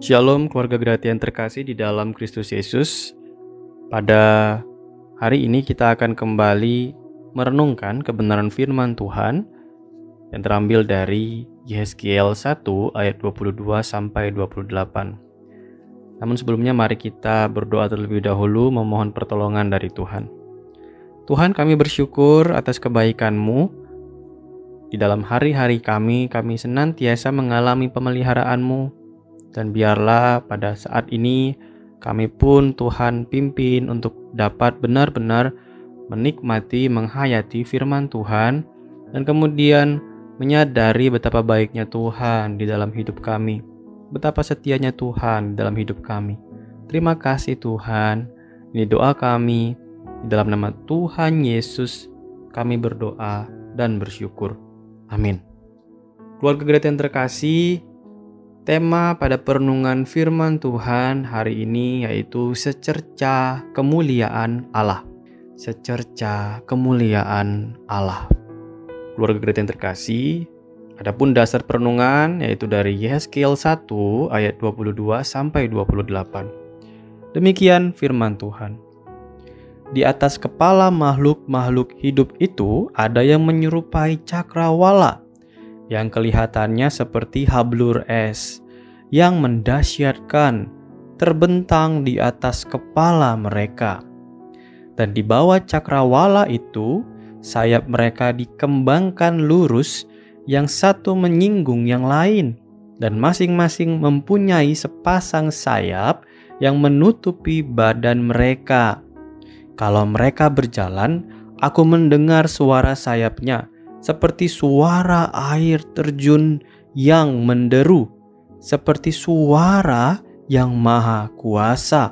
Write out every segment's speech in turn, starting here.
Shalom keluarga Gratia yang terkasih di dalam Kristus Yesus. Pada hari ini kita akan kembali merenungkan kebenaran firman Tuhan yang terambil dari Yeskiel 1 ayat 22 sampai 28. Namun sebelumnya mari kita berdoa terlebih dahulu memohon pertolongan dari Tuhan. Tuhan kami bersyukur atas kebaikan-Mu. Di dalam hari-hari kami, kami senantiasa mengalami pemeliharaan-Mu dan biarlah pada saat ini kami pun Tuhan pimpin untuk dapat benar-benar menikmati, menghayati firman Tuhan, dan kemudian menyadari betapa baiknya Tuhan di dalam hidup kami, betapa setianya Tuhan dalam hidup kami. Terima kasih Tuhan, ini doa kami, di dalam nama Tuhan Yesus kami berdoa dan bersyukur. Amin. Keluarga gereja yang terkasih, Tema pada perenungan firman Tuhan hari ini yaitu secerca kemuliaan Allah. Secerca kemuliaan Allah. Keluarga yang terkasih, adapun dasar perenungan yaitu dari Yeskiel 1 ayat 22 sampai 28. Demikian firman Tuhan. Di atas kepala makhluk-makhluk hidup itu ada yang menyerupai cakrawala yang kelihatannya seperti hablur es yang mendasyatkan terbentang di atas kepala mereka. Dan di bawah cakrawala itu, sayap mereka dikembangkan lurus, yang satu menyinggung yang lain, dan masing-masing mempunyai sepasang sayap yang menutupi badan mereka. Kalau mereka berjalan, aku mendengar suara sayapnya seperti suara air terjun yang menderu, seperti suara yang maha kuasa,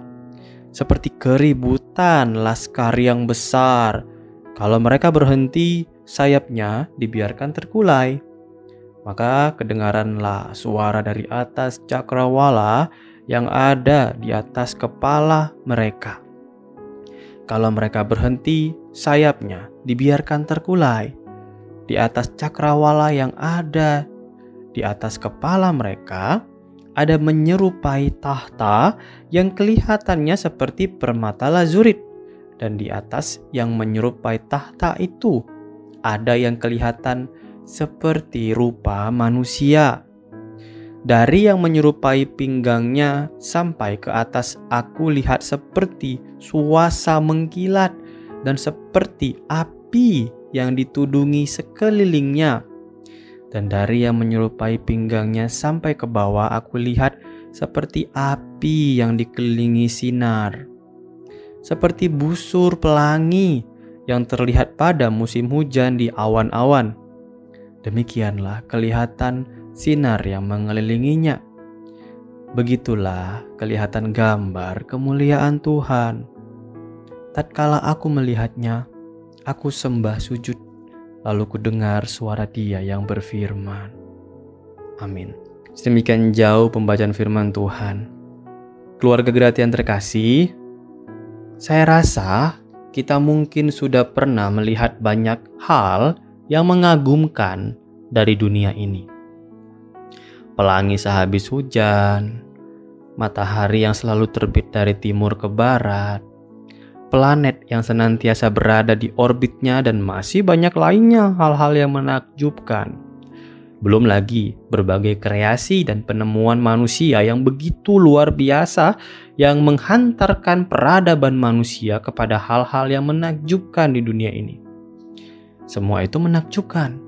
seperti keributan laskar yang besar. Kalau mereka berhenti, sayapnya dibiarkan terkulai. Maka kedengaranlah suara dari atas cakrawala yang ada di atas kepala mereka. Kalau mereka berhenti, sayapnya dibiarkan terkulai di atas cakrawala yang ada di atas kepala mereka ada menyerupai tahta yang kelihatannya seperti permata lazurit dan di atas yang menyerupai tahta itu ada yang kelihatan seperti rupa manusia. Dari yang menyerupai pinggangnya sampai ke atas aku lihat seperti suasa mengkilat dan seperti api yang ditudungi sekelilingnya. Dan dari yang menyerupai pinggangnya sampai ke bawah aku lihat seperti api yang dikelilingi sinar. Seperti busur pelangi yang terlihat pada musim hujan di awan-awan. Demikianlah kelihatan sinar yang mengelilinginya. Begitulah kelihatan gambar kemuliaan Tuhan. Tatkala aku melihatnya, Aku sembah sujud, lalu ku dengar suara dia yang berfirman. Amin. Sedemikian jauh pembacaan firman Tuhan. Keluarga Gratian terkasih, saya rasa kita mungkin sudah pernah melihat banyak hal yang mengagumkan dari dunia ini. Pelangi sehabis hujan, matahari yang selalu terbit dari timur ke barat, planet yang senantiasa berada di orbitnya, dan masih banyak lainnya hal-hal yang menakjubkan. Belum lagi berbagai kreasi dan penemuan manusia yang begitu luar biasa yang menghantarkan peradaban manusia kepada hal-hal yang menakjubkan di dunia ini. Semua itu menakjubkan.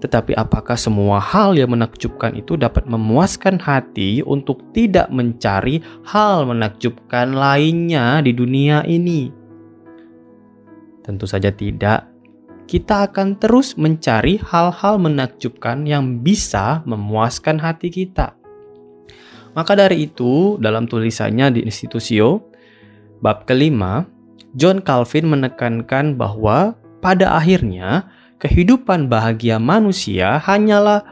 Tetapi apakah semua hal yang menakjubkan itu dapat memuaskan hati untuk tidak mencari hal menakjubkan lainnya di dunia ini? Tentu saja tidak. Kita akan terus mencari hal-hal menakjubkan yang bisa memuaskan hati kita. Maka dari itu, dalam tulisannya di Institusio, bab kelima, John Calvin menekankan bahwa pada akhirnya kehidupan bahagia manusia hanyalah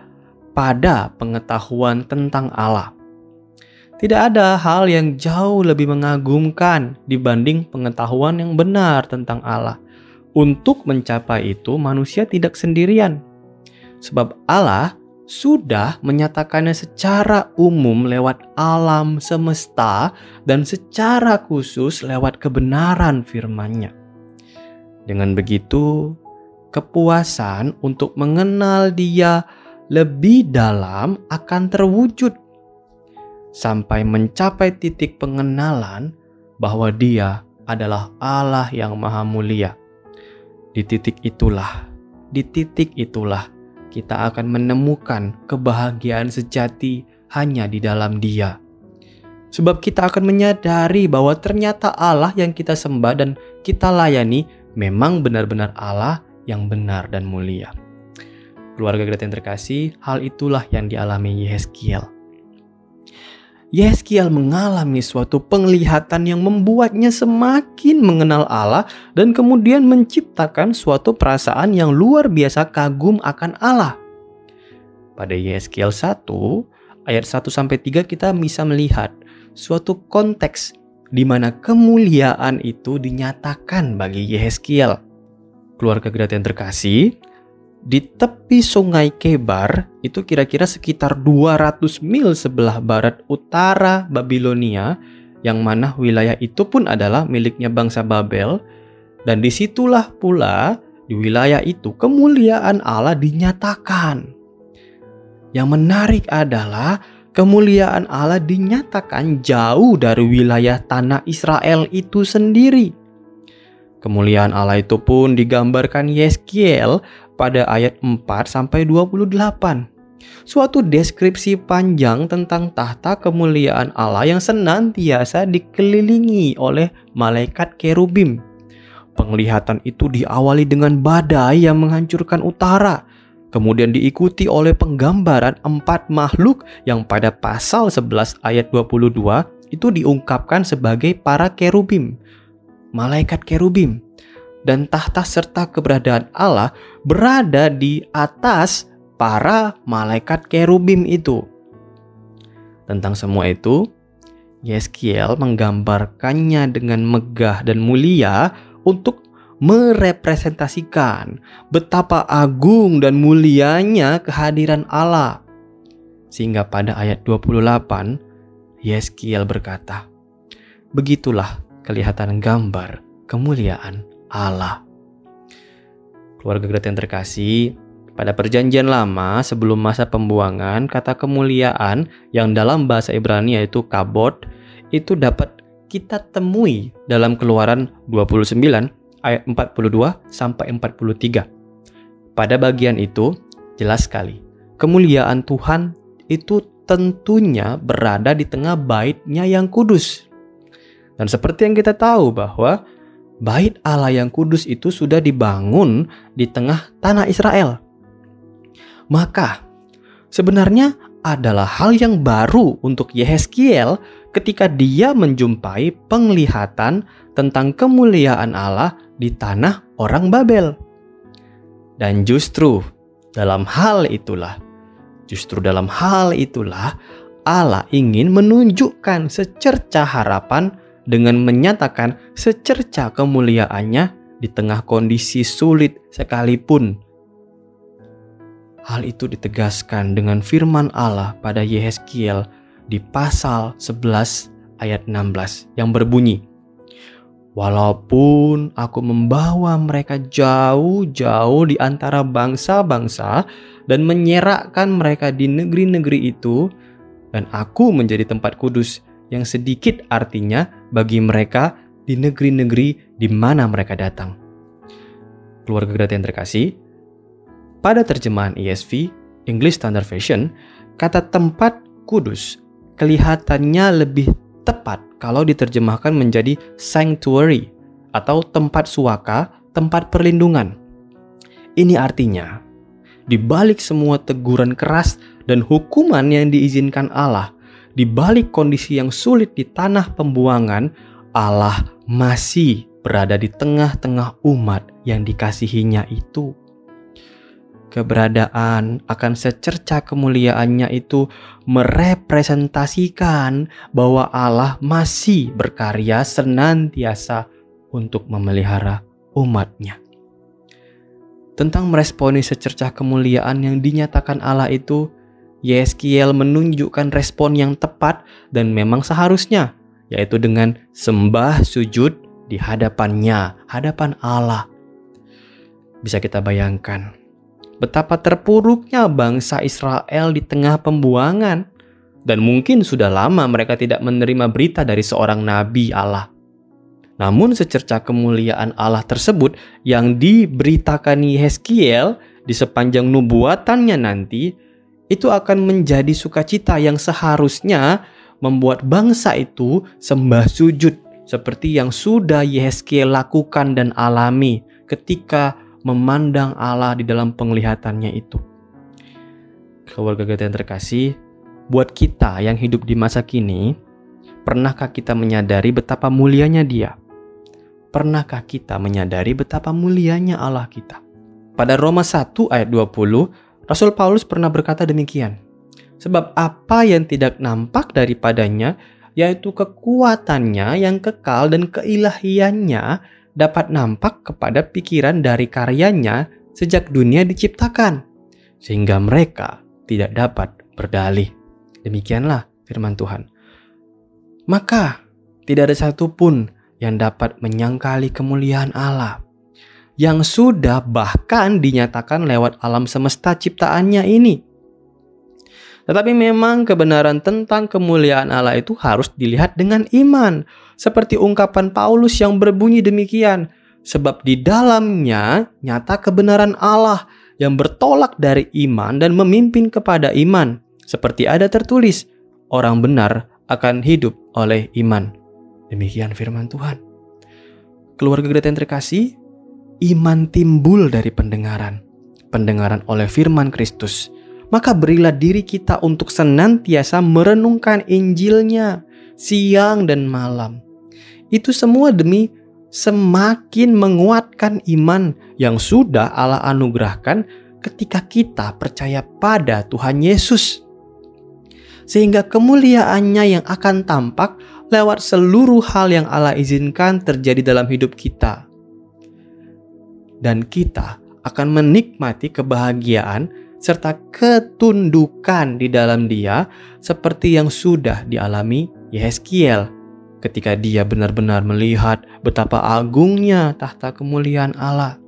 pada pengetahuan tentang Allah. Tidak ada hal yang jauh lebih mengagumkan dibanding pengetahuan yang benar tentang Allah. Untuk mencapai itu, manusia tidak sendirian, sebab Allah sudah menyatakannya secara umum lewat alam semesta dan secara khusus lewat kebenaran firman-Nya. Dengan begitu, kepuasan untuk mengenal Dia lebih dalam akan terwujud sampai mencapai titik pengenalan bahwa Dia adalah Allah yang Maha Mulia. Di titik itulah, di titik itulah kita akan menemukan kebahagiaan sejati hanya di dalam Dia. Sebab kita akan menyadari bahwa ternyata Allah yang kita sembah dan kita layani memang benar-benar Allah yang benar dan mulia. Keluarga kita yang terkasih, hal itulah yang dialami Yeskiel. Yeskiel mengalami suatu penglihatan yang membuatnya semakin mengenal Allah dan kemudian menciptakan suatu perasaan yang luar biasa kagum akan Allah. Pada Yeskiel 1 ayat 1 sampai 3 kita bisa melihat suatu konteks di mana kemuliaan itu dinyatakan bagi Yeskiel. Keluarga yang terkasih, di tepi sungai Kebar itu kira-kira sekitar 200 mil sebelah barat utara Babilonia yang mana wilayah itu pun adalah miliknya bangsa Babel dan di situlah pula di wilayah itu kemuliaan Allah dinyatakan. Yang menarik adalah kemuliaan Allah dinyatakan jauh dari wilayah tanah Israel itu sendiri. Kemuliaan Allah itu pun digambarkan Yeskiel pada ayat 4 sampai 28. Suatu deskripsi panjang tentang tahta kemuliaan Allah yang senantiasa dikelilingi oleh malaikat kerubim. Penglihatan itu diawali dengan badai yang menghancurkan utara, kemudian diikuti oleh penggambaran empat makhluk yang pada pasal 11 ayat 22 itu diungkapkan sebagai para kerubim. Malaikat kerubim dan tahta serta keberadaan Allah berada di atas para malaikat kerubim itu. Tentang semua itu, Yeskiel menggambarkannya dengan megah dan mulia untuk merepresentasikan betapa agung dan mulianya kehadiran Allah. Sehingga pada ayat 28, Yeskiel berkata, Begitulah kelihatan gambar kemuliaan Allah. Keluarga Greta yang terkasih, pada perjanjian lama sebelum masa pembuangan, kata kemuliaan yang dalam bahasa Ibrani yaitu kabot itu dapat kita temui dalam keluaran 29 ayat 42 sampai 43. Pada bagian itu jelas sekali, kemuliaan Tuhan itu tentunya berada di tengah baitnya yang kudus. Dan seperti yang kita tahu bahwa bait Allah yang kudus itu sudah dibangun di tengah tanah Israel. Maka, sebenarnya adalah hal yang baru untuk Yehezkiel ketika dia menjumpai penglihatan tentang kemuliaan Allah di tanah orang Babel. Dan justru dalam hal itulah, justru dalam hal itulah Allah ingin menunjukkan secerca harapan dengan menyatakan secerca kemuliaannya di tengah kondisi sulit sekalipun. Hal itu ditegaskan dengan firman Allah pada Yehezkiel di pasal 11 ayat 16 yang berbunyi, Walaupun aku membawa mereka jauh-jauh di antara bangsa-bangsa dan menyerakkan mereka di negeri-negeri itu, dan aku menjadi tempat kudus yang sedikit artinya bagi mereka di negeri-negeri di mana mereka datang. Keluarga Greta yang terkasih, pada terjemahan ESV, English Standard Version, kata tempat kudus kelihatannya lebih tepat kalau diterjemahkan menjadi sanctuary atau tempat suaka, tempat perlindungan. Ini artinya, di balik semua teguran keras dan hukuman yang diizinkan Allah, di balik kondisi yang sulit di tanah pembuangan, Allah masih berada di tengah-tengah umat yang dikasihinya itu. Keberadaan akan secerca kemuliaannya itu merepresentasikan bahwa Allah masih berkarya senantiasa untuk memelihara umatnya. Tentang meresponi secercah kemuliaan yang dinyatakan Allah itu, Yeskiel menunjukkan respon yang tepat dan memang seharusnya, yaitu dengan sembah sujud di hadapannya, hadapan Allah. Bisa kita bayangkan betapa terpuruknya bangsa Israel di tengah pembuangan, dan mungkin sudah lama mereka tidak menerima berita dari seorang nabi Allah. Namun secerca kemuliaan Allah tersebut yang diberitakan Yeskiel di sepanjang nubuatannya nanti itu akan menjadi sukacita yang seharusnya membuat bangsa itu sembah sujud seperti yang sudah Yehezkiel lakukan dan alami ketika memandang Allah di dalam penglihatannya itu. Keluarga kita yang terkasih, buat kita yang hidup di masa kini, pernahkah kita menyadari betapa mulianya Dia? Pernahkah kita menyadari betapa mulianya Allah kita? Pada Roma 1 ayat 20, Rasul Paulus pernah berkata demikian. Sebab apa yang tidak nampak daripadanya, yaitu kekuatannya yang kekal dan keilahiannya dapat nampak kepada pikiran dari karyanya sejak dunia diciptakan, sehingga mereka tidak dapat berdalih. Demikianlah firman Tuhan. Maka tidak ada satupun yang dapat menyangkali kemuliaan Allah yang sudah bahkan dinyatakan lewat alam semesta ciptaannya ini. Tetapi memang kebenaran tentang kemuliaan Allah itu harus dilihat dengan iman, seperti ungkapan Paulus yang berbunyi demikian, sebab di dalamnya nyata kebenaran Allah yang bertolak dari iman dan memimpin kepada iman, seperti ada tertulis, orang benar akan hidup oleh iman. Demikian firman Tuhan. Keluarga gereja yang terkasih, iman timbul dari pendengaran, pendengaran oleh firman Kristus. Maka berilah diri kita untuk senantiasa merenungkan Injilnya siang dan malam. Itu semua demi semakin menguatkan iman yang sudah Allah anugerahkan ketika kita percaya pada Tuhan Yesus. Sehingga kemuliaannya yang akan tampak lewat seluruh hal yang Allah izinkan terjadi dalam hidup kita dan kita akan menikmati kebahagiaan serta ketundukan di dalam Dia seperti yang sudah dialami Yeskiel ketika dia benar-benar melihat betapa agungnya tahta kemuliaan Allah.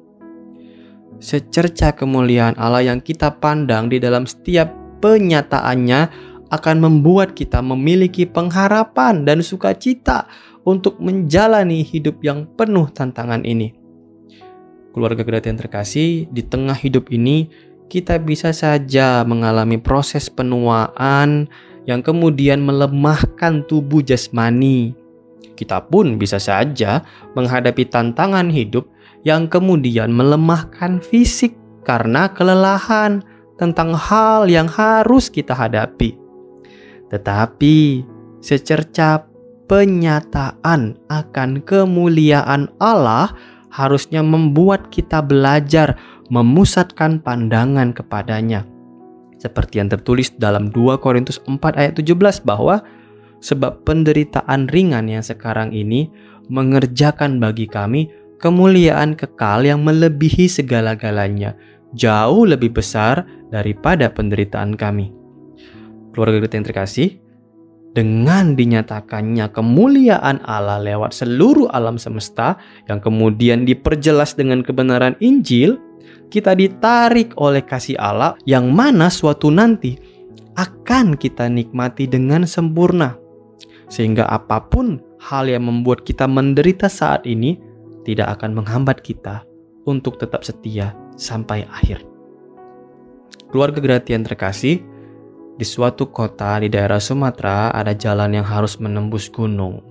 Secerca kemuliaan Allah yang kita pandang di dalam setiap penyataannya akan membuat kita memiliki pengharapan dan sukacita untuk menjalani hidup yang penuh tantangan ini keluarga yang terkasih, di tengah hidup ini kita bisa saja mengalami proses penuaan yang kemudian melemahkan tubuh jasmani. Kita pun bisa saja menghadapi tantangan hidup yang kemudian melemahkan fisik karena kelelahan tentang hal yang harus kita hadapi. Tetapi secerca penyataan akan kemuliaan Allah harusnya membuat kita belajar memusatkan pandangan kepadanya. Seperti yang tertulis dalam 2 Korintus 4 ayat 17 bahwa sebab penderitaan ringan yang sekarang ini mengerjakan bagi kami kemuliaan kekal yang melebihi segala-galanya, jauh lebih besar daripada penderitaan kami. Keluarga kita yang terkasih, dengan dinyatakannya kemuliaan Allah lewat seluruh alam semesta yang kemudian diperjelas dengan kebenaran Injil, kita ditarik oleh kasih Allah yang mana suatu nanti akan kita nikmati dengan sempurna. Sehingga apa pun hal yang membuat kita menderita saat ini tidak akan menghambat kita untuk tetap setia sampai akhir. Keluarga Gratian terkasih, di suatu kota di daerah Sumatera ada jalan yang harus menembus gunung.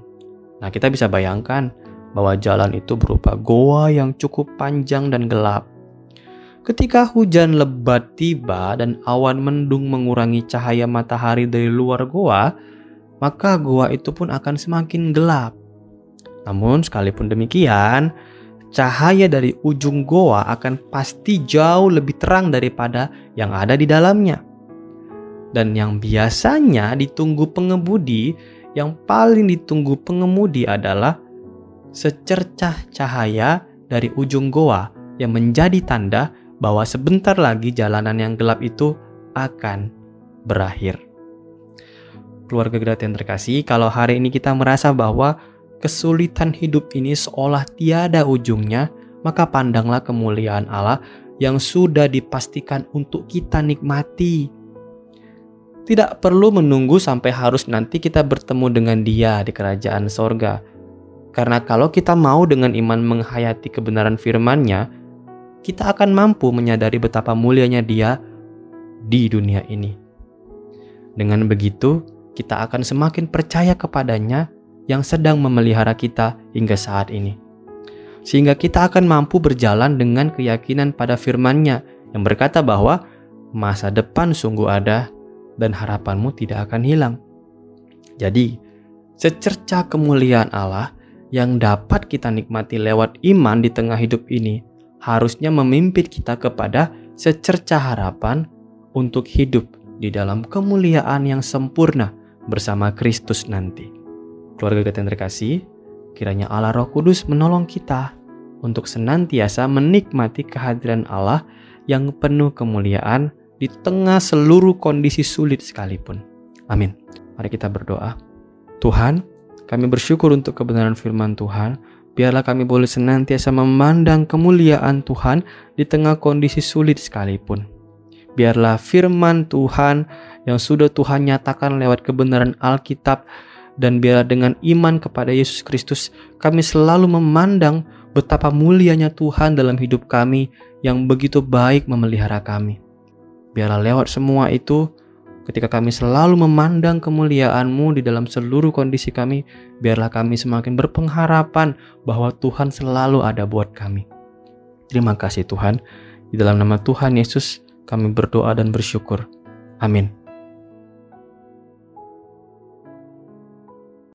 Nah, kita bisa bayangkan bahwa jalan itu berupa goa yang cukup panjang dan gelap. Ketika hujan lebat tiba dan awan mendung mengurangi cahaya matahari dari luar goa, maka goa itu pun akan semakin gelap. Namun, sekalipun demikian, cahaya dari ujung goa akan pasti jauh lebih terang daripada yang ada di dalamnya dan yang biasanya ditunggu pengemudi, yang paling ditunggu pengemudi adalah secercah cahaya dari ujung goa yang menjadi tanda bahwa sebentar lagi jalanan yang gelap itu akan berakhir. Keluarga Gedat yang terkasih, kalau hari ini kita merasa bahwa kesulitan hidup ini seolah tiada ujungnya, maka pandanglah kemuliaan Allah yang sudah dipastikan untuk kita nikmati. Tidak perlu menunggu sampai harus nanti kita bertemu dengan Dia di kerajaan sorga. Karena kalau kita mau dengan iman menghayati kebenaran firman-Nya, kita akan mampu menyadari betapa mulianya Dia di dunia ini. Dengan begitu, kita akan semakin percaya kepadanya yang sedang memelihara kita hingga saat ini sehingga kita akan mampu berjalan dengan keyakinan pada firman-Nya yang berkata bahwa masa depan sungguh ada dan harapanmu tidak akan hilang. Jadi, secerca kemuliaan Allah yang dapat kita nikmati lewat iman di tengah hidup ini harusnya memimpin kita kepada secerca harapan untuk hidup di dalam kemuliaan yang sempurna bersama Kristus nanti. Keluarga kita yang terkasih, Kiranya Allah Roh Kudus menolong kita untuk senantiasa menikmati kehadiran Allah yang penuh kemuliaan di tengah seluruh kondisi sulit sekalipun. Amin. Mari kita berdoa. Tuhan, kami bersyukur untuk kebenaran firman Tuhan. Biarlah kami boleh senantiasa memandang kemuliaan Tuhan di tengah kondisi sulit sekalipun. Biarlah firman Tuhan yang sudah Tuhan nyatakan lewat kebenaran Alkitab dan biarlah dengan iman kepada Yesus Kristus kami selalu memandang betapa mulianya Tuhan dalam hidup kami yang begitu baik memelihara kami. Biarlah lewat semua itu ketika kami selalu memandang kemuliaan-Mu di dalam seluruh kondisi kami, biarlah kami semakin berpengharapan bahwa Tuhan selalu ada buat kami. Terima kasih Tuhan. Di dalam nama Tuhan Yesus kami berdoa dan bersyukur. Amin.